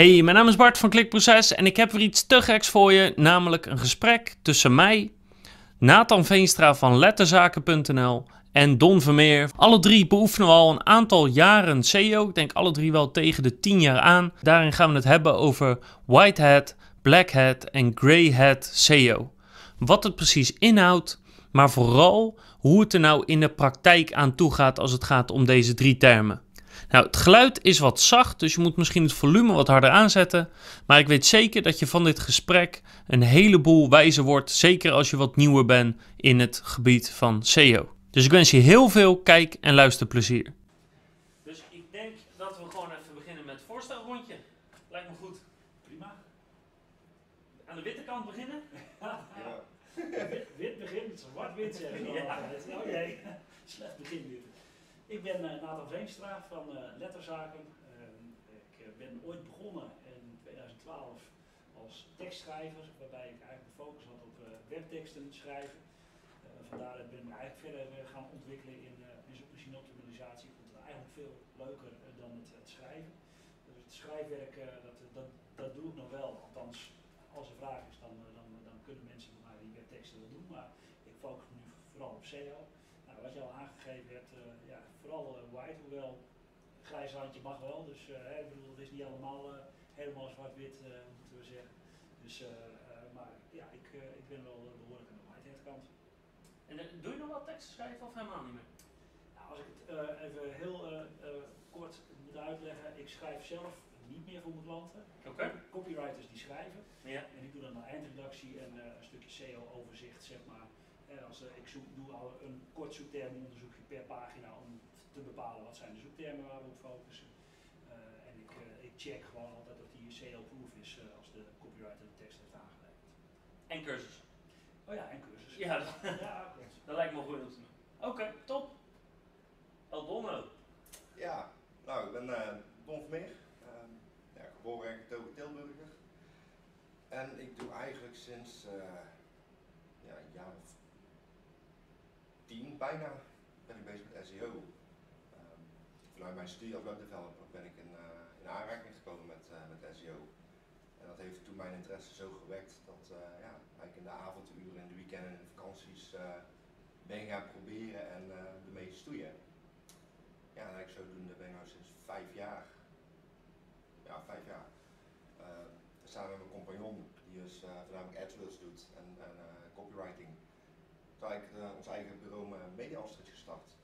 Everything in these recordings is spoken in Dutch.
Hey, mijn naam is Bart van Klikproces en ik heb weer iets te geks voor je, namelijk een gesprek tussen mij, Nathan Veenstra van letterzaken.nl en Don Vermeer. Alle drie beoefenen we al een aantal jaren SEO. Ik denk alle drie wel tegen de 10 jaar aan. Daarin gaan we het hebben over white hat, black hat en grey hat SEO. Wat het precies inhoudt, maar vooral hoe het er nou in de praktijk aan toe gaat als het gaat om deze drie termen. Nou, het geluid is wat zacht, dus je moet misschien het volume wat harder aanzetten. Maar ik weet zeker dat je van dit gesprek een heleboel wijzer wordt, zeker als je wat nieuwer bent in het gebied van SEO. Dus ik wens je heel veel kijk- en luisterplezier. Dus ik denk dat we gewoon even beginnen met het voorstelrondje. Lijkt me goed. Prima. Aan de witte kant beginnen? Wit, wit begint, zwart wit zeggen Ja. Oh jee, slecht begin dit. Ik ben eh, Nathan Veenstra van eh, Letterzaken. Eh, ik eh, ben ooit begonnen in 2012 als tekstschrijver, waarbij ik eigenlijk de focus had op webteksten schrijven. Vandaar ben ik eigenlijk verder gaan ontwikkelen in, eh in zoekmachine optimalisatie. Ik vond het eigenlijk veel leuker dan het, het schrijven. Dus het schrijfwerk, dat, dat, dat doe ik nog wel. Althans, als er vraag is, dan, dan, dan kunnen mensen bij mij die webteksten wel doen. Maar ik focus nu vooral op SEO. Nou, wat je al aangegeven hebt, vooral white, hoewel grijs randje mag wel. Dus eh, ik bedoel, het is niet allemaal eh, helemaal zwart-wit, eh, moeten we zeggen. Dus, maar ja, ik, ik ben wel eh, behoorlijk aan de white kant. En doe je nog wel teksten schrijven of helemaal niet meer? Nou, als ik het even heel kort moet uitleggen, ik schrijf zelf niet meer voor mijn klanten. Oké. Copywriters die schrijven. Ja. En ik doe dan een eindredactie en een stukje SEO-overzicht, zeg maar. En als, ik zoek, doe al een kort zoektermenonderzoekje per pagina om te bepalen wat zijn de zoektermen waar we op focussen. Eh, en ik, eh, ik check gewoon altijd of die SEO-proof is eh, als de copywriter de tekst heeft aangeleverd. En cursus. Oh ja, en cursus. Ja, dat, ja dat lijkt me goed om te doen. Oké, top. El. Ja, nou, ik ben eh Don Vermeer, Ehm, ja, geboren en getogen Tilburger. En ik doe eigenlijk sinds eh, ja, een jaar of tien bijna ben ik bezig met SEO. Vanuit mijn studie als webdeveloper ben ik in, eh, in aanraking gekomen met, eh, met SEO. En dat heeft toen mijn interesse zo gewekt dat eh, ja, ik in de avonduren, in de weekenden en vakanties ben gaan proberen en ermee stoeien. Ja, en eigenlijk zodoende ben ik nu sinds vijf jaar. Ja, vijf jaar. samen met mijn compagnon, die dus voornamelijk AdWords doet en, en copywriting. Toen ik ons eigen bureau Media gestart.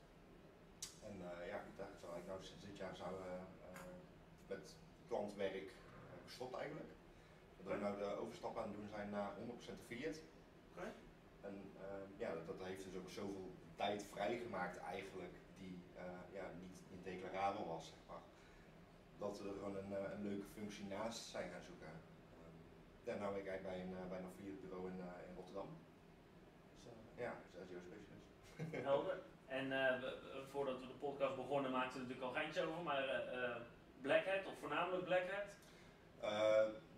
En eh, ja, goed, daar zou ik nou sinds dit jaar zou, eh, eh, met klantwerk eh, gestopt eigenlijk. Dat we nou de overstap aan het doen zijn naar 100% affiliate. En eh, ja, dat, dat heeft dus ook zoveel tijd vrijgemaakt eigenlijk die eh, ja, niet, niet declarabel was, zeg maar. Dat we er gewoon een, eh, een leuke functie naast zijn gaan zoeken. Ja, nou ben ik eigenlijk bij een, eh, bij een affiliate bureau in, eh, in Rotterdam. Dus eh, ja, dus SEO specialist. Helder. En eh, voordat we de podcast begonnen maakten we natuurlijk al een geintje over, maar eh, eh, Black Hat, of voornamelijk Black Hat.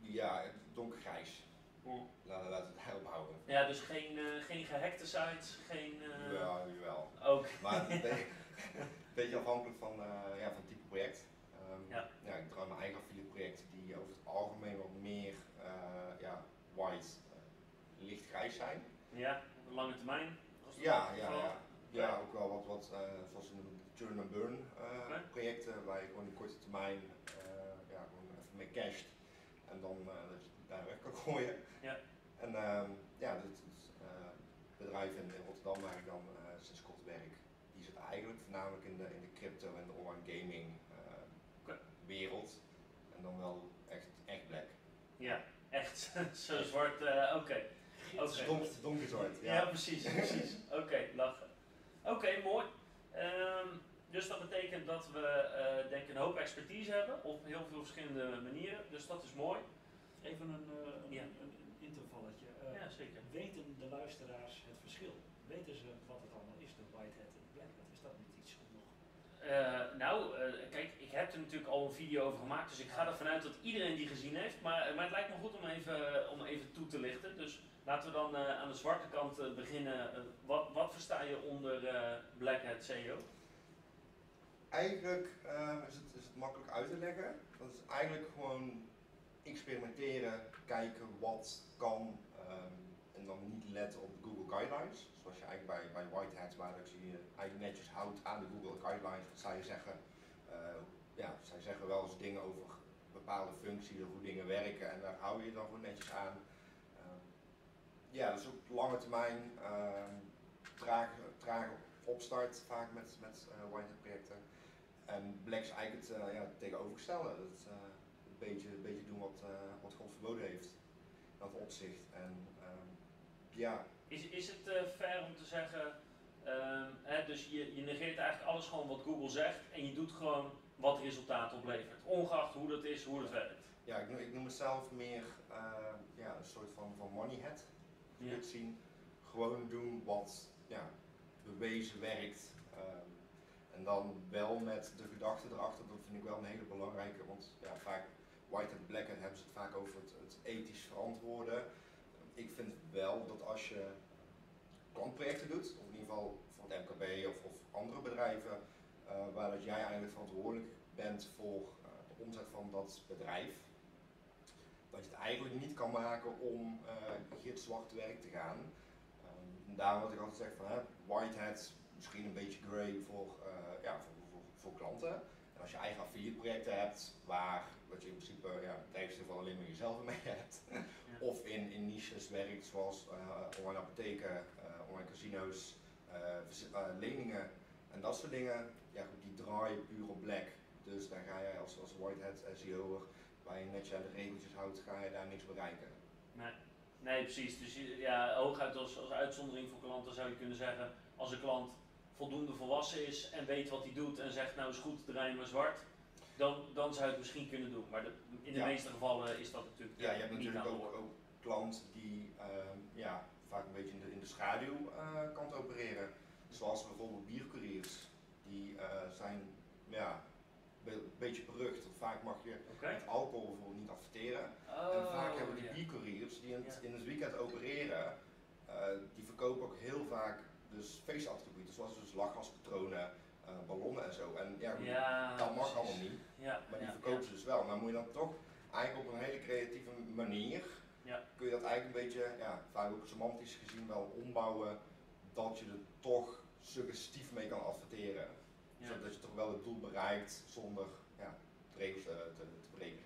Ja, donkergrijs. Laten we het daarop houden. Ja, dus geen, eh, geen gehackte sites, geen... eh, Ja, jawel. Ook. Maar een beetje, een beetje afhankelijk van, eh, ja, van het type project. Ehm, Ja. ik draai mijn eigen affiliate projecten die over het algemeen wat meer ja, white, lichtgrijs zijn. Ja, op lange termijn. Ja, ja, ja. Ja, ook wel wat, wat eh, zoals ze noemen, turn and burn eh, projecten waar je gewoon in korte termijn eh, ja, gewoon even mee casht en dan eh, dat je daar weg kan gooien. Ja. En ehm, ja, dit, eh, bedrijf in, in Rotterdam waar ik dan eh, sinds kort werk, die zit eigenlijk voornamelijk in de, in de crypto en de online gaming eh, wereld. En dan wel echt, echt black. Ja, echt zo zwart. eh, Oké. Het is Oké. donker, donkerzwart. Ja, Ja. precies, precies. Oké, lachen. Oké, mooi. Ehm, dus dat betekent dat we eh, denk ik een hoop expertise hebben op heel veel verschillende manieren. Dus dat is mooi. Even een, eh, Ja. een, intervalletje. Eh, Ja, zeker. Weten de luisteraars het verschil? Weten ze wat het allemaal is, de white hat? Is dat niet iets om Eh, nou, eh, kijk, ik heb er natuurlijk al een video over gemaakt, dus ik ga ervan uit dat iedereen die gezien heeft. Maar, maar het lijkt me goed om even, om even toe te lichten. Dus laten we dan eh, aan de zwarte kant eh, beginnen. Eh, wat, wat versta je onder eh, Black Hat SEO? Eigenlijk eh, is, het, is het makkelijk uit te leggen. Dat is eigenlijk gewoon experimenteren, kijken wat kan ehm, en dan niet letten op de Google Guidelines. Zoals je eigenlijk bij, bij Whitehead, waar je je eigenlijk netjes houdt aan de Google Guidelines, je zeggen, uh, ja, zij zeggen wel eens dingen over bepaalde functies of hoe dingen werken en daar hou je dan gewoon netjes aan. Ehm, ja, dat is ook lange termijn, uh, traag, opstart vaak met, met uh, Whitehead projecten. En Black is eigenlijk het, uh, tegenovergestelde. Het, uh, een, beetje, beetje doen wat, wat God verboden heeft. In dat opzicht. En, ja. Is, is het fair om te zeggen, um, hè, dus je, je negeert eigenlijk alles gewoon wat Google zegt en je doet gewoon wat resultaat oplevert. Ongeacht hoe dat is, hoe het werkt. Ja, ik, ik noem het zelf meer ja, een soort van, van money head. Ja. zien. Gewoon doen wat ja, bewezen werkt. Um, en dan wel met de gedachte erachter, dat vind ik wel een hele belangrijke, want ja, vaak white en black hebben ze het vaak over het, het ethisch verantwoorden. Ik vind wel dat als je klantprojecten doet, of in ieder geval voor het MKB of, of andere bedrijven, uh, waar dat jij eigenlijk verantwoordelijk bent voor uh, de omzet van dat bedrijf, dat je het eigenlijk niet kan maken om uh, werk te gaan. Um, daarom wat ik altijd zeg van hè, whiteheads misschien een beetje grey voor, ja, voor, voor, voor, klanten. En als je eigen affiliate projecten hebt, waar wat je in principe ja, in geval alleen maar jezelf mee hebt, of in, in niches werkt zoals uh, online apotheken, uh, online casino's, leningen en dat soort dingen, ja, die draaien puur op black. Dus daar ga je als, als whitehead SEO'er, waar je netjes aan de regeltjes houdt, ga je daar niks bereiken. Nee. Nee, precies. Dus ja, hooguit als, als uitzondering voor klanten zou je kunnen zeggen, als een klant voldoende volwassen is en weet wat hij doet en zegt nou is goed, draai maar zwart, dan, dan zou je het misschien kunnen doen. Maar de, in de meeste gevallen is dat natuurlijk Ja, je hebt natuurlijk ook, ook klanten die uh, ja, vaak een beetje in de, in de schaduwkant uh, opereren. Zoals bijvoorbeeld biercouriers. Die uh, zijn ja, een beetje berucht. Vaak mag je okay. met alcohol bijvoorbeeld niet adverteren. Oh, en vaak hebben die biercouriers die in het, in het weekend opereren, die verkopen ook heel vaak dus feestattributen, zoals dus lachgaspatronen, ballonnen en zo. En ja, ja dat mag allemaal niet, ja, maar die ja, verkopen ze dus wel. Maar moet je dan toch eigenlijk op een hele creatieve manier, kun je dat eigenlijk een beetje, ja, vaak ook semantisch gezien wel ombouwen, dat je er toch suggestief mee kan adverteren. Zodat je toch wel het doel bereikt zonder ja, regels te, te, te breken.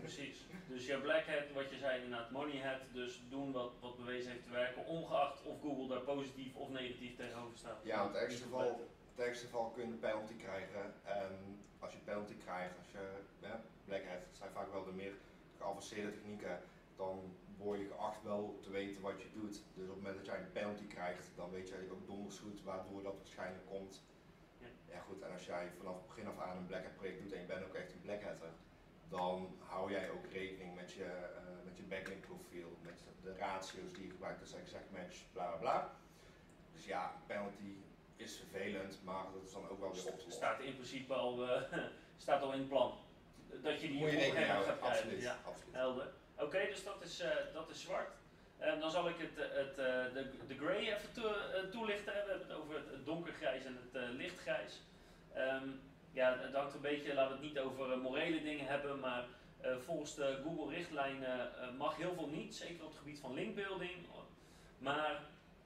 Precies. Dus jouw black hat, wat je zei inderdaad, money hat, dus doen wat, wat bewezen heeft te werken, ongeacht of Google daar positief of negatief tegenover staat. Ja, in het ergste geval, ergste geval kun je een penalty krijgen. En als je penalty krijgt, als je ja, black hat, zijn vaak wel de meer geavanceerde technieken, dan word je geacht wel te weten wat je doet. Dus op het moment dat jij een penalty krijgt, dan weet jij ook donders goed waardoor dat waarschijnlijk komt. Ja. ja goed, en als jij vanaf het begin af aan een black hat project doet en je bent ook echt een black hatter, dan hou jij ook rekening met je, uh, met je backlink profiel, met de ratio's die je gebruikt als exact match, bla bla bla. Dus ja, penalty is vervelend, maar dat is dan ook wel weer opgelost. Staat in principe al, uh, staat al in het plan. Dat je die Moet je houden, absoluut. Ja, absoluut. Helder. Oké, dus dat is, uh, dat is zwart. Uh, dan zal ik het, het, de, de grey even to, toelichten. We hebben het over het donkergrijs en het lichtgrijs. Um, ja, het hangt een beetje, laten we het niet over eh, morele dingen hebben, maar volgens de Google-richtlijnen mag heel veel niet, zeker op het gebied van linkbuilding. Maar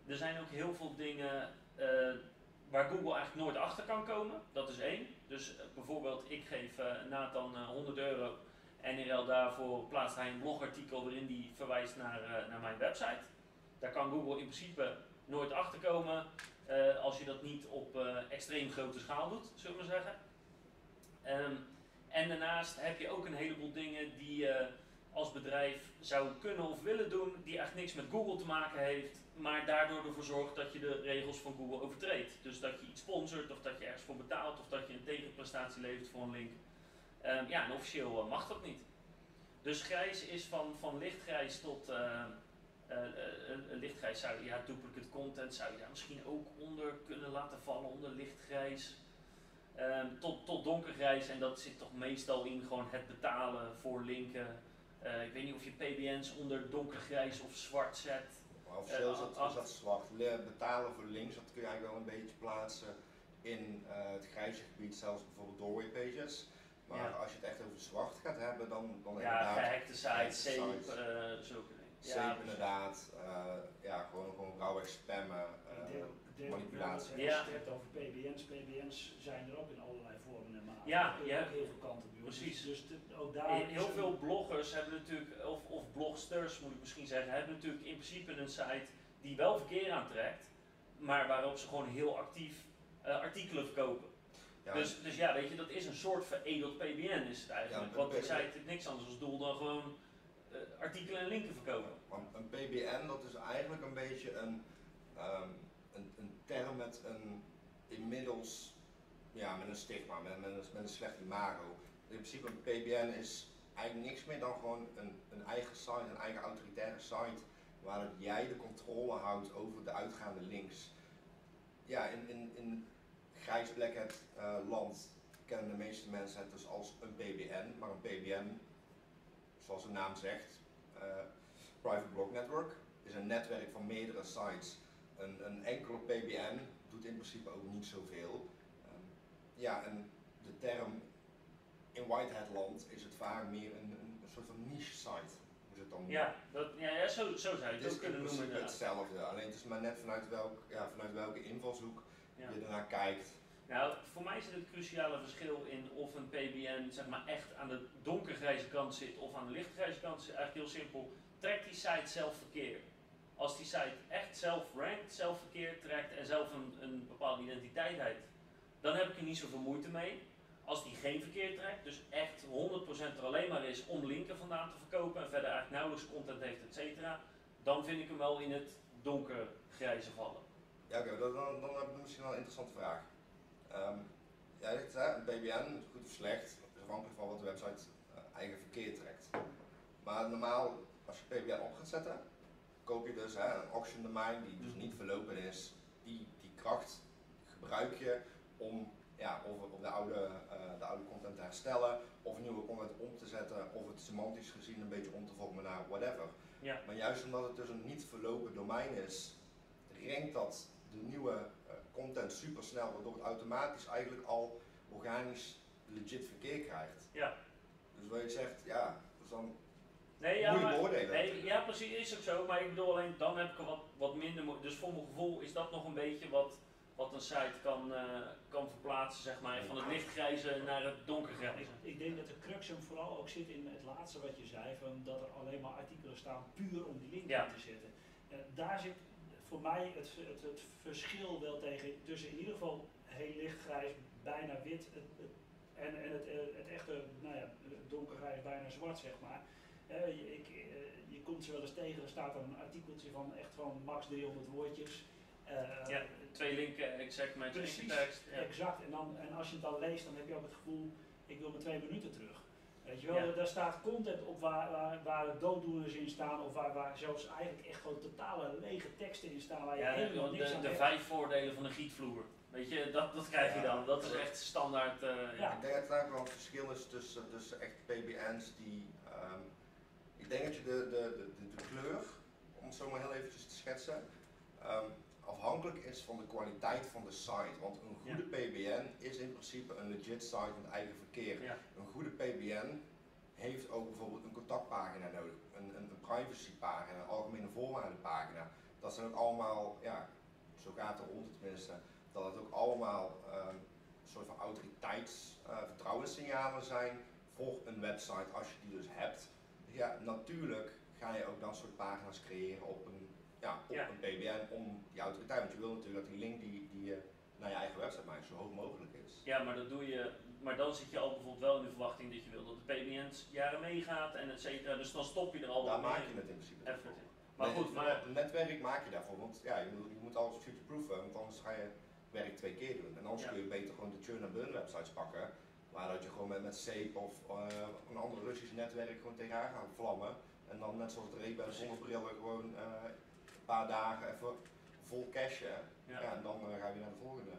er zijn ook heel veel dingen uh, waar Google eigenlijk nooit achter kan komen. Dat is één. Dus bijvoorbeeld, ik geef Nathan 100 euro en in daarvoor plaatst hij een blogartikel waarin die verwijst naar, naar mijn website. Daar kan Google in principe nooit achter komen als je dat niet op extreem grote schaal doet, zullen we zeggen. Um, en daarnaast heb je ook een heleboel dingen die als bedrijf zou kunnen of willen doen, die eigenlijk niks met Google te maken heeft, maar daardoor ervoor zorgt dat je de regels van Google overtreedt. Dus dat je iets sponsort, of dat je ergens voor betaalt, of dat je een tegenprestatie levert voor een link. Um, ja, en officieel uh, mag dat niet. Dus grijs is van, van lichtgrijs tot uh, uh, lichtgrijs zou je, ja, duplicate content zou je daar misschien ook onder kunnen laten vallen, onder lichtgrijs. Um, tot, tot donkergrijs en dat zit toch meestal in gewoon het betalen voor linken. Uh, ik weet niet of je PBN's onder donkergrijs of zwart zet. Officieel is, dat, is dat zwart. Betalen voor links, dat kun je eigenlijk wel een beetje plaatsen in uh, het grijze gebied, zelfs bijvoorbeeld doorway pages. Maar Ja. als je het echt over zwart gaat hebben, dan, dan Ja, inderdaad... gehackte sites, gehackte safe, sites. eh, zulke dingen. Safe Ja, inderdaad, eh, ja, gewoon, gewoon rauwweg spammen, eh, denk manipulatie. Je Ja. het hebt over PBN's, PBN's zijn er ook in allerlei vormen en maten. Ja, je ja. ook heel veel. Precies. Dus, dus ook daar Heel veel bloggers hebben natuurlijk, of, of blogsters moet ik misschien zeggen, hebben natuurlijk in principe een site die wel verkeer aantrekt, maar waarop ze gewoon heel actief eh, artikelen verkopen. ja, Dus, dus ja, weet je, dat is een soort veredeld PBN is het eigenlijk. Ja, Want die PBN. site heeft niks anders als doel dan gewoon eh, artikelen en linken verkopen. Want een PBN dat is eigenlijk een beetje een, ehm, een, een term met een inmiddels ja, met een stigma, met, met, een, met een slecht imago. In principe PBN is eigenlijk niks meer dan gewoon een, een eigen site, een eigen autoritaire site waar dat jij de controle houdt over de uitgaande links. Ja, in, in, in grijs black hat eh, land kennen de meeste mensen het dus als een PBN, maar een PBN, zoals de naam zegt, eh, Private Block Network, is een netwerk van meerdere sites. Een, een enkele PBN doet in principe ook niet zoveel. Ehm, ja, en de term in Whitehead land is het vaak meer een, een, een soort van niche site. Ze het dan Ja, dat, ja, ja zo, zo zou je het het is ook kunnen noemen principe inderdaad. hetzelfde, alleen het is maar net vanuit, welk, ja, vanuit welke invalshoek Ja. je ernaar kijkt. Nou, voor mij zit het cruciale verschil in of een PBN zeg maar echt aan de donkergrijze kant zit of aan de lichtgrijze kant zit. Eigenlijk heel simpel. Trekt die site zelf verkeer? Als die site echt zelf rankt, zelf verkeer trekt en zelf een, een bepaalde identiteit heeft, dan heb ik er niet zoveel moeite mee. Als die geen verkeer trekt, dus echt 100% er alleen maar is om linken vandaan te verkopen en verder eigenlijk nauwelijks content heeft, et cetera, dan vind ik hem wel in het donkergrijze vallen. Ja, oké, dan, dan, dan heb ik misschien wel een interessante vraag. Ehm jij zegt, hè, een PBN, goed of slecht, afhankelijk van wat de website eh, eigen verkeer trekt. Maar normaal, als je PBN op gaat zetten, koop je dus hè, een auction domein die dus niet verlopen is. Die, die kracht gebruik je om ja, of, of de, oude, eh, de oude content te herstellen, of nieuwe content om te zetten, of het semantisch gezien een beetje om te vormen naar whatever. Ja. Maar juist omdat het dus een niet verlopen domein is, rankt dat de nieuwe eh, content super snel, waardoor het automatisch eigenlijk al organisch legit verkeer krijgt. Ja. Dus wat je zegt, ja, dus dan Nee, ja, maar, beoordelen. nee, ja, precies, is ook zo. Maar ik bedoel alleen, dan heb ik er wat, wat minder Dus voor mijn gevoel is dat nog een beetje wat, wat een site kan, eh, kan verplaatsen, zeg maar. Van het lichtgrijze naar het donkergrijze. Ik denk dat de crux hem vooral ook zit in het laatste wat je zei, van dat er alleen maar artikelen staan puur om die link Ja. in te zetten. Eh, daar zit voor mij het, het, het verschil wel tegen, tussen in ieder geval heel lichtgrijs, bijna wit, het, en, en het, eh, het echte nou ja, donkergrijs, bijna zwart zeg maar. Je, ik, je komt ze wel eens tegen, er staat een artikeltje van echt van max 300 woordjes. Eh, Ja, twee linken, exact Precies, tekst. Ja. Exact. En, dan, en als je het dan leest, dan heb je ook het gevoel, ik wil mijn twee minuten terug. Weet je wel, Ja. daar staat content op waar, waar, waar dooddoeners in staan, of waar, waar zelfs eigenlijk echt gewoon totale lege teksten in staan waar je Ja, helemaal de, niks de, aan de hebt. vijf voordelen van een gietvloer. Weet je, dat, dat krijg je dan. Dat is echt standaard. eh, ja. Ja. Ik denk dat er ook wel een verschil is tussen, tussen echt PBN's die. ehm, ik denk dat je de, de, de, de, de kleur, om het zo maar heel eventjes te schetsen, ehm, afhankelijk is van de kwaliteit van de site. Want een goede PBN is in principe een legit site met eigen verkeer. Een goede PBN heeft ook bijvoorbeeld een contactpagina nodig, een, een, privacypagina, een algemene voorwaardenpagina. Dat zijn ook allemaal, ja, zo gaat het rond tenminste, dat het ook allemaal ehm, een soort van autoriteits, eh, vertrouwenssignalen zijn voor een website als je die dus hebt. Ja, natuurlijk ga je ook dat soort pagina's creëren op een, ja, op Ja. een PBN om die autoriteit, want je wil natuurlijk dat die link die, die je naar je eigen website maakt zo hoog mogelijk is. Ja, maar dat doe je. Maar dan zit je al bijvoorbeeld wel in de verwachting dat je wil dat de PBN's jaren meegaat en et cetera. Dus dan stop je er al Daar maak je het in principe effort in. Maar Nee, goed, maar Een netwerk maak je daarvoor, want ja, je moet, je moet alles future-proofen, want anders ga je werk twee keer doen. En anders Ja. kun je beter gewoon de churn en burn websites pakken, waar dat je gewoon met, met SAPE of eh, een ander Russisch netwerk gewoon tegenaan gaat vlammen. En dan net zoals de Ray-Ban zonder brillen gewoon eh, paar dagen even vol cashen. Ja. ja. en dan eh, ga je weer naar de volgende.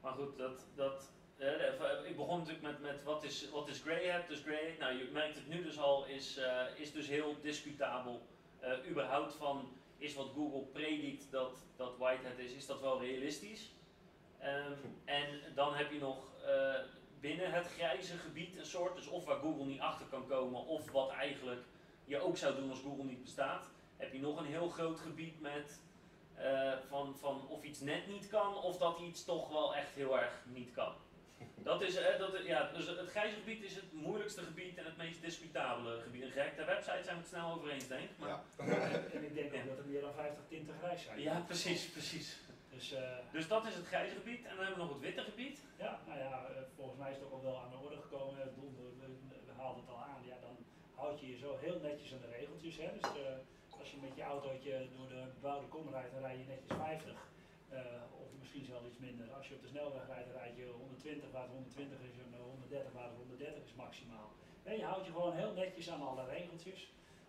Maar goed, dat, dat, eh, ik begon natuurlijk met, met wat is, wat is Grey Hat? Dus Grey nou je merkt het nu dus al, is, eh, is dus heel discutabel. Eh, überhaupt van, is wat Google predikt dat, dat Whitehead is, is dat wel realistisch? Ehm, en dan heb je nog eh, binnen het grijze gebied een soort, dus of waar Google niet achter kan komen, of wat eigenlijk je ook zou doen als Google niet bestaat, heb je nog een heel groot gebied met eh, van, van of iets net niet kan, of dat iets toch wel echt heel erg niet kan. Dat is, eh, dat, ja, dus het grijze gebied is het moeilijkste gebied en het meest discutabele gebied. Een gerekte website zijn we het snel over eens, denk ik. Maar... Ja. En ik denk ook dat er meer dan 50 tinten grijs zijn. Ja, precies, precies. Dus, eh, Dus dat is het grijze gebied. En dan hebben we nog het witte gebied. ja, nou ja, volgens mij is het ook al wel aan de orde gekomen. We, we, we haalden het al aan. Ja, dan houd je je zo heel netjes aan de regeltjes. Hè? Dus als je met je autootje door de bebouwde kom rijdt, dan rij je netjes 50. Eh, of misschien zelfs iets minder. Als je op de snelweg rijdt, dan rijd je 120 waar het 120 is en 130 waar het 130 is maximaal. Ja, je houdt je gewoon heel netjes aan alle regeltjes.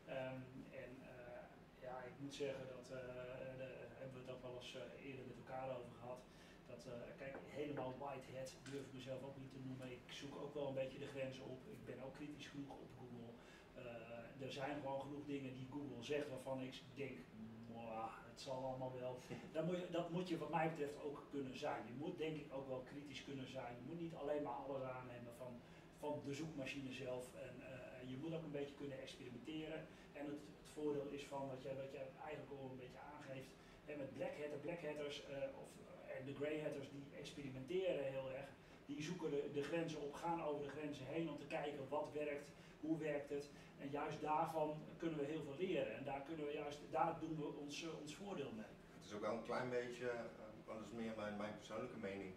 Ehm, en eh, ja, ik moet zeggen dat, eh daar hebben we het ook wel eens eerder met elkaar over gehad. Dat, kijk, helemaal whitehead durf ik mezelf ook niet te noemen. Ik zoek ook wel een beetje de grenzen op. Ik ben ook kritisch genoeg op Google. Eh, er zijn gewoon genoeg dingen die Google zegt waarvan ik denk, "Mwah, het zal allemaal wel. Dat moet, je, dat moet je wat mij betreft ook kunnen zijn. Je moet denk ik ook wel kritisch kunnen zijn. Je moet niet alleen maar alles aannemen van, van de zoekmachine zelf. En eh, je moet ook een beetje kunnen experimenteren. En het, het voordeel is van wat jij, wat jij eigenlijk al een beetje aangeeft. Hè, met black hat, de black hatters eh, of, en de grey hatters die experimenteren heel erg. Die zoeken de grenzen op, gaan over de grenzen heen om te kijken wat werkt, hoe werkt het. En juist daarvan kunnen we heel veel leren. En daar, kunnen we juist, daar doen we ons, eh, ons voordeel mee. Het is ook wel een klein beetje, maar dat is meer mijn, mijn persoonlijke mening.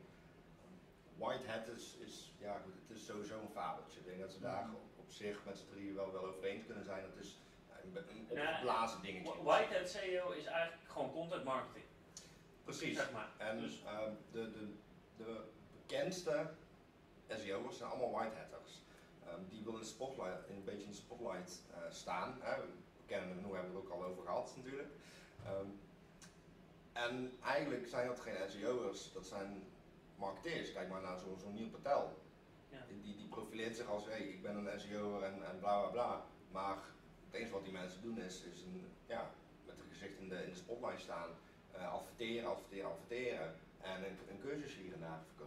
White hat is, is, ja goed, het is sowieso een fabeltje. Ik denk dat ze daar op, op zich met z'n drieën wel, wel over eens kunnen zijn. Het is ja, een, een opgeblazen dingetje. Whitehead SEO is eigenlijk gewoon content marketing. Precies. Zeg maar. En Dus- ehm, de, de, de bekendste SEO'ers zijn allemaal white hatters. Ehm, die willen in de spotlight, een beetje in de spotlight eh, staan. Hè. We kennen hem, nu hebben we het ook al over gehad natuurlijk. Ehm, en eigenlijk zijn dat geen SEO'ers, dat zijn marketeers. Kijk maar naar zo'n zo'n Neil Patel. Ja. Die, die, profileert zich als, hey, ik ben een SEO'er en, en bla bla bla. Maar het enige wat die mensen doen is, is een, ja, met het gezicht in de, in de spotlight staan. eh, adverteren, adverteren, adverteren. En een, een cursus hier en daar verkopen.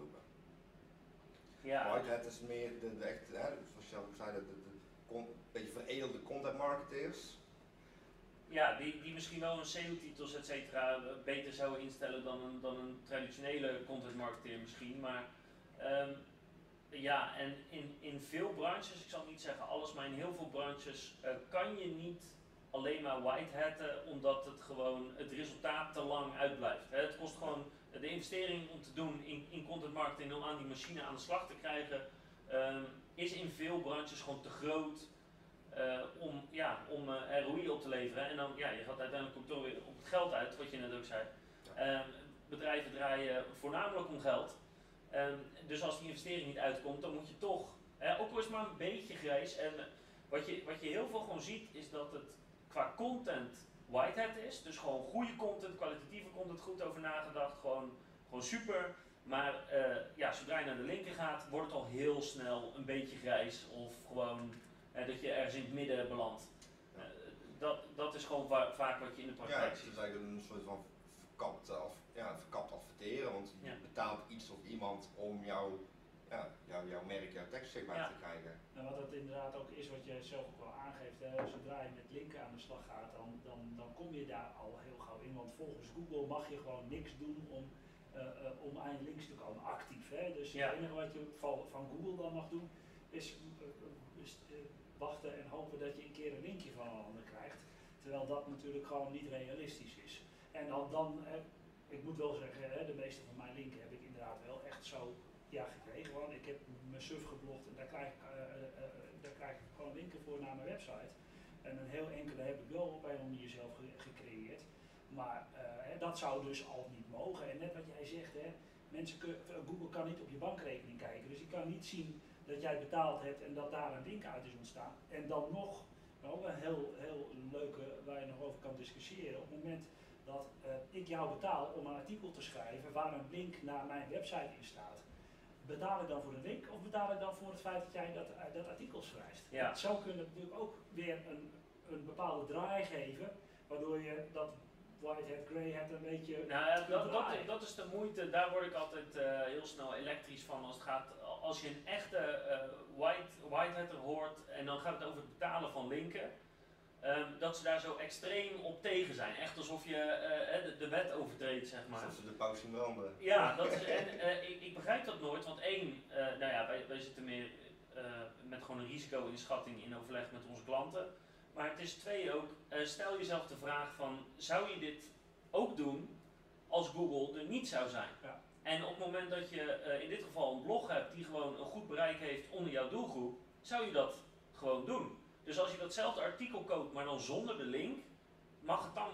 Ja, Whitehead is meer de, de echt, hè, zoals je al zei, de, de, de con- beetje veredelde content marketeers. ja die, die misschien wel een SEO-titels et cetera beter zouden instellen dan een, dan een traditionele content marketeer misschien. Maar ehm, ja, en in, in veel branches, ik zal niet zeggen alles, maar in heel veel branches eh, kan je niet alleen maar whitehatten omdat het gewoon het resultaat te lang uitblijft. Het kost gewoon de investering om te doen in, in content marketing om aan die machine aan de slag te krijgen, ehm, is in veel branches gewoon te groot. eh, om, ja, om eh, ROI op te leveren. En dan, ja, je gaat uiteindelijk ook toch weer op het geld uit, wat je net ook zei. Ehm, bedrijven draaien voornamelijk om geld. Ehm, dus als die investering niet uitkomt, dan moet je toch, ook al is maar een beetje grijs. En eh, wat je, wat je heel veel gewoon ziet, is dat het qua content whitehead is. Dus gewoon goede content, kwalitatieve content, goed over nagedacht, gewoon, gewoon super. Maar eh, ja, zodra je naar de linker gaat, wordt het al heel snel een beetje grijs. Of gewoon eh, dat je ergens in het midden belandt. Ja. Eh, dat, dat is gewoon va- vaak wat je in de Ja, praktijk het ziet. is eigenlijk een soort van verkapt, af, ja, verkapt adverteren, want je Ja. betaalt iets of iemand om jou, ja, jou, jouw merk, jouw tekst Ja. te krijgen. En wat dat inderdaad ook is, wat je zelf ook wel aangeeft, hè, zodra je met linken aan de slag gaat, dan, dan, dan kom je daar al heel gauw in. Want volgens Google mag je gewoon niks doen om, eh, eh, om aan je links te komen, actief. Hè? Dus Ja. het enige wat je van, van Google dan mag doen, is, eh, is eh, wachten en hopen dat je een keer een linkje van een ander krijgt. Terwijl dat natuurlijk gewoon niet realistisch is. En dan, dan eh, ik moet wel zeggen, hè, de meeste van mijn linken heb ik inderdaad wel echt zo ja, gekregen. Want ik heb mijn suf geblogd en daar krijg, ik, eh, eh, daar krijg ik gewoon linken voor naar mijn website. En een heel enkele heb ik wel op een manier zelf ge- gecreëerd. Maar dat zou dus al niet mogen. En net wat jij zegt, hè, mensen Google kan niet op je bankrekening kijken. Dus die kan niet zien dat jij betaald hebt en dat daar een link uit is ontstaan. En dan nog, wel een heel, heel leuke waar je nog over kan discussiëren. Op het moment dat ik jou betaal om een artikel te schrijven waar een link naar mijn website in staat. Betaal ik dan voor de link of betaal ik dan voor het feit dat jij dat, eh, dat artikel schrijft? Ja. Zo kun je natuurlijk ook weer een, een bepaalde draai geven, waardoor je dat Whitehead, Greyhead een beetje... Nou, dat, dat, dat is de moeite. Daar word ik altijd eh, heel snel elektrisch van als het gaat. Als je een echte eh white, whitehatter hoort en dan gaat het over het betalen van linken. Ehm, dat ze daar zo extreem op tegen zijn. Echt alsof je eh, de, de wet overtreedt, zeg maar. Alsof ze de zien branden. Ja, dat is, en eh, ik, ik begrijp dat nooit, want één, eh, nou ja, wij, wij zitten meer eh, met gewoon een risico-inschatting in overleg met onze klanten. Maar het is twee ook, eh, stel jezelf de vraag van, zou je dit ook doen als Google er niet zou zijn? Ja. En op het moment dat je eh, in dit geval een blog hebt die gewoon een goed bereik heeft onder jouw doelgroep, zou je dat gewoon doen. Dus als je datzelfde artikel koopt, maar dan zonder de link, mag het dan,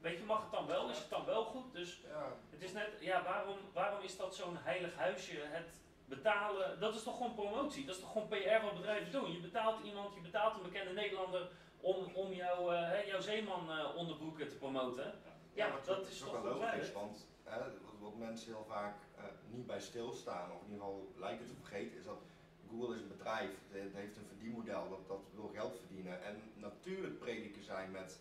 weet je, mag het dan wel? Is het dan wel goed? Dus Ja, het is net, ja, waarom, waarom is dat zo'n heilig huisje? Het betalen, dat is toch gewoon promotie? Dat is toch gewoon PR wat bedrijven doen? Je betaalt iemand, je betaalt een bekende Nederlander om, om jouw, eh, hè, jouw zeeman eh, onderbroeken te promoten. Ja, maar dat is toch wel logisch, want hè, wat, wat mensen heel vaak eh, niet bij stilstaan, of in ieder geval lijken te vergeten, is dat Google is een bedrijf, het heeft een verdienmodel, dat, dat wil geld verdienen. En natuurlijk prediken zij met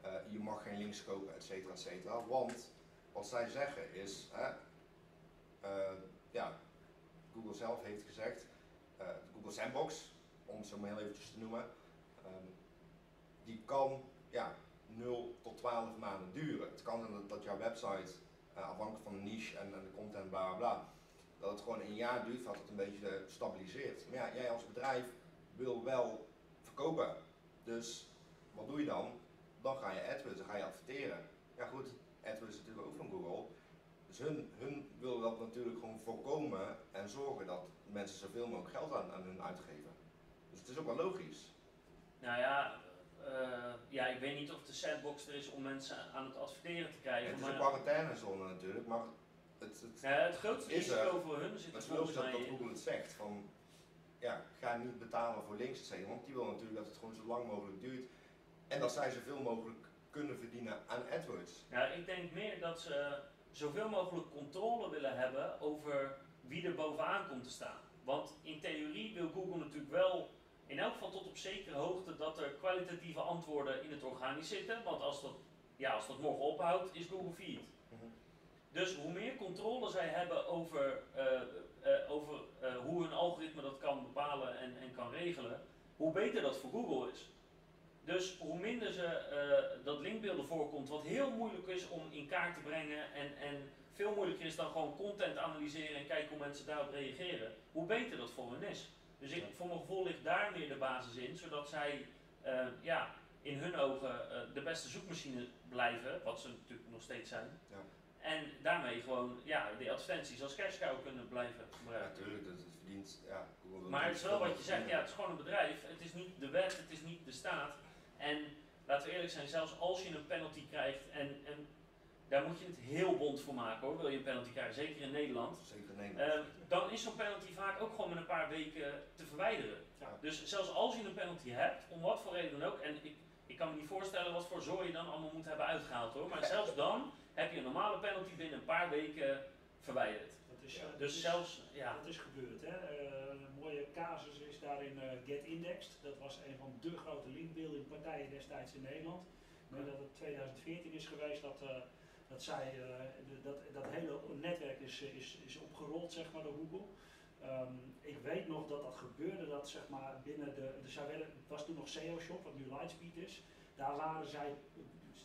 eh, je mag geen links kopen, et cetera, et cetera. Want wat zij zeggen is, hè, eh, ja, Google zelf heeft gezegd, eh, Google Sandbox, om het zo maar heel eventjes te noemen, ehm, die kan ja, 0 tot 12 maanden duren. Het kan zijn dat, jouw website, afhankelijk van de niche en, en de content, bla bla bla, dat het gewoon een jaar duurt voordat het een beetje stabiliseert. Maar ja, jij als bedrijf wil wel verkopen. Dus wat doe je dan? Dan ga je AdWords, dan ga je adverteren. Ja goed, AdWords is natuurlijk ook van Google. Dus hun, hun willen dat natuurlijk gewoon voorkomen en zorgen dat mensen zoveel mogelijk geld aan, aan hun uitgeven. Dus het is ook wel logisch. Nou ja, eh, ja, ik weet niet of de sandbox er is om mensen aan het adverteren te krijgen. het is maar, een quarantainezone natuurlijk, maar het, het, Ja, het grootste Is er. risico voor hun zit het er volgens dat. Google het zegt. Van, ja, ga niet betalen voor links cetera, want die wil natuurlijk dat het gewoon zo lang mogelijk duurt. En dat zij zoveel mogelijk kunnen verdienen aan AdWords. Ja, ik denk meer dat ze zoveel mogelijk controle willen hebben over wie er bovenaan komt te staan. Want in theorie wil Google natuurlijk wel, in elk geval tot op zekere hoogte, dat er kwalitatieve antwoorden in het organisch zitten. Want als dat, ja, als dat morgen ophoudt, is Google failliet. Dus hoe meer controle zij hebben over, eh, eh, over eh, hoe hun algoritme dat kan bepalen en, en kan regelen, hoe beter dat voor Google is. Dus hoe minder ze dat linkbeelden voorkomt, wat heel moeilijk is om in kaart te brengen en, en veel moeilijker is dan gewoon content analyseren en kijken hoe mensen daarop reageren, hoe beter dat voor hen is. Dus ik, voor mijn gevoel ligt daar meer de basis in, zodat zij ja, in hun ogen de beste zoekmachine blijven, wat ze natuurlijk nog steeds zijn. Ja. En daarmee gewoon ja, die advertenties als cash cow kunnen blijven Ja, gebruiken. natuurlijk, dat het verdient. Ja, Maar het is wel wat je zegt, ja, het is gewoon een bedrijf. Het is niet de wet, het is niet de staat. En laten we eerlijk zijn, zelfs als je een penalty krijgt, en, en daar moet je het heel bond voor maken hoor, wil je een penalty krijgen, zeker in Nederland. Zeker in Nederland. Eh, dan is zo'n penalty vaak ook gewoon met een paar weken te verwijderen. Ja. Dus zelfs als je een penalty hebt, om wat voor reden dan ook, en ik, ik kan me niet voorstellen wat voor zooi je dan allemaal moet hebben uitgehaald hoor, maar zelfs dan heb je een normale penalty binnen een paar weken verwijderd. Dat is, Ja, eh, dat Dus is- zelfs, ja, Dat is gebeurd. Hè? Eh, een mooie casus is daarin eh Get Indexed. Dat was een van de grote linkbuilding partijen destijds in Nederland. Ik dat het 2014 is geweest dat, dat zij, de- dat, dat hele netwerk is, is, is opgerold zeg maar, door Google. Ehm, ik weet nog dat dat gebeurde, dat zeg maar binnen de, de zij werden- het was toen nog SEO Shop, wat nu Lightspeed is. Daar waren zij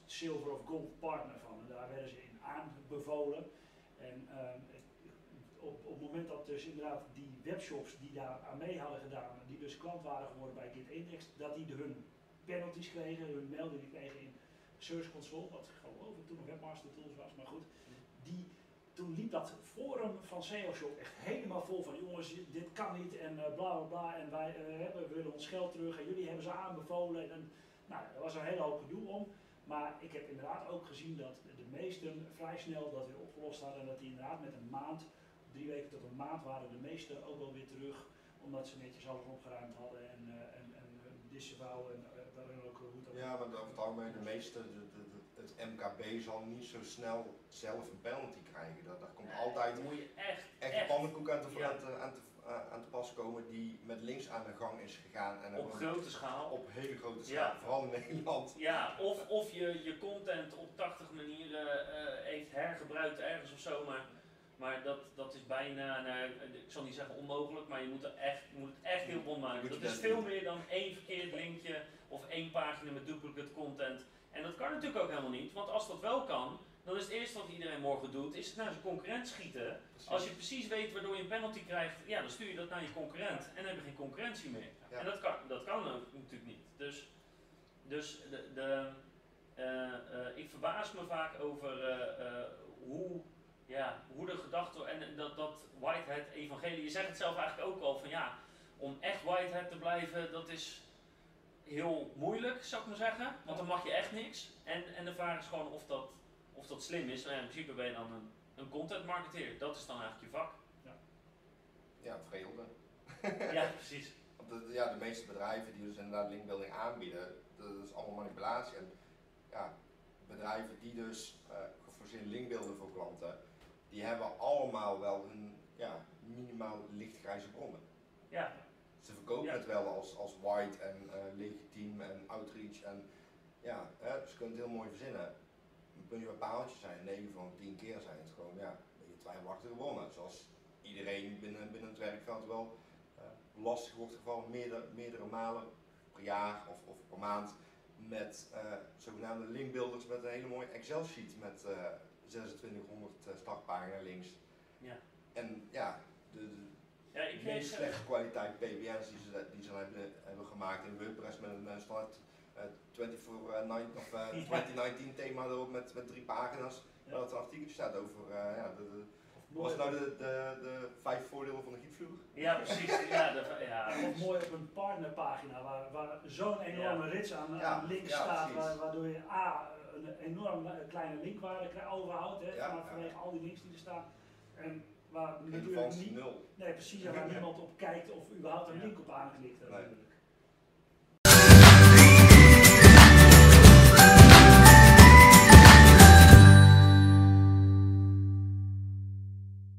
silver of gold partner van. En daar werden ze in aanbevolen. En ehm, op, op het moment dat dus inderdaad die webshops die daar aan mee hadden gedaan, die dus klant waren geworden bij GitIndex, dat die hun penalties kregen, hun meldingen kregen in Search Console, wat geloof ik toen nog Webmaster Tools was, maar goed. Die, toen liep dat forum van SEO echt helemaal vol van jongens, dit kan niet en eh, bla bla bla en wij eh, willen ons geld terug en jullie hebben ze aanbevolen. En, nou, er was een hele hoop gedoe om. Maar ik heb inderdaad ook gezien dat de meesten vrij snel dat weer opgelost hadden en dat die inderdaad met een maand drie weken tot een maand waren de meesten ook wel weer terug, omdat ze netjes alles opgeruimd hadden en, eh, en, en uh, disavow en uh, waarin ook hoe ook Ja, maar over het algemeen, de meeste, de, de, de- het MKB zal niet zo snel zelf een penalty krijgen. Dat, daar komt Nee, altijd moet je echt, echt echt, pannenkoek aan te, Ja. aan te, aan te, eh, aan te pas komen die met links aan de gang is gegaan. En Op grote schaal. op hele grote schaal, Ja. vooral in Nederland. Ja, of, of je je content op 80 manieren eh, heeft hergebruikt ergens of zo, maar, maar dat, dat is bijna, nou, ik zal niet zeggen onmogelijk, maar je moet, er echt, je moet het echt heel bond maken. Dat is veel meer dan één verkeerd linkje of één pagina met duplicate content. En dat kan natuurlijk ook helemaal niet, want als dat wel kan, dan is het eerste wat iedereen morgen doet, is het naar zijn concurrent schieten. Als je precies weet waardoor je een penalty krijgt, ja, dan stuur je dat naar je concurrent en dan heb je geen concurrentie meer. Ja. En dat kan, dat kan natuurlijk niet. Dus, dus de, de, eh, eh, ik verbaas me vaak over eh, hoe, ja, hoe de gedachte en dat, dat Whitehead evangelie, je zegt het zelf eigenlijk ook al van ja, om echt Whitehead te blijven, dat is heel moeilijk, zou ik maar zeggen. Want dan mag je echt niks. En, en de vraag is gewoon of dat, of dat slim is. Nou, ja, in principe ben je dan een, een content marketeer. Dat is dan eigenlijk je vak. Ja, vreemde. Ja, precies. Want de, ja, de meeste bedrijven die dus inderdaad linkbuilding aanbieden, dat is allemaal manipulatie. En ja, bedrijven die dus eh geforceerd linkbeelden voor klanten, die hebben allemaal wel een ja, minimaal lichtgrijze bronnen. Ja, verkopen het wel als, als white en eh, legitiem en outreach en ja, hè, ze kunnen het heel mooi verzinnen. Een puntje bij paaltje zijn, 9 van 10 keer zijn het gewoon ja, een beetje twijfelachtige bronnen. Zoals iedereen binnen, binnen het werkveld wel eh, lastig wordt gevallen meerdere, meerdere malen per jaar of, of per maand met eh, zogenaamde linkbuilders met een hele mooie Excel sheet met eh 2600 eh, startpagina links. ja. En ja, de, de, ja ik kreeg... slechte kwaliteit PBN's die ze, die ze hebben, hebben gemaakt in WordPress met een standaard eh 24, eh, 9 of, eh, 2019 thema erop met, met drie pagina's. Ja. Waar het een artikeltje staat over uh, ja, de, was nou de, de, de vijf voordelen van de gietvloer? Ja, precies. Ja, de, ja. of mooi op een partnerpagina waar, waar zo'n enorme rits aan, Ja, aan links ja, staat, waar- waardoor je A, een enorm eh, kleine linkwaarde krijgt- overhoudt, hè, Ja, ja. vanwege al die links die er staan. En waar natuurlijk niet, nul. nee, precies, waar niemand op kijkt of überhaupt een link op aanklikt. Nee. natuurlijk.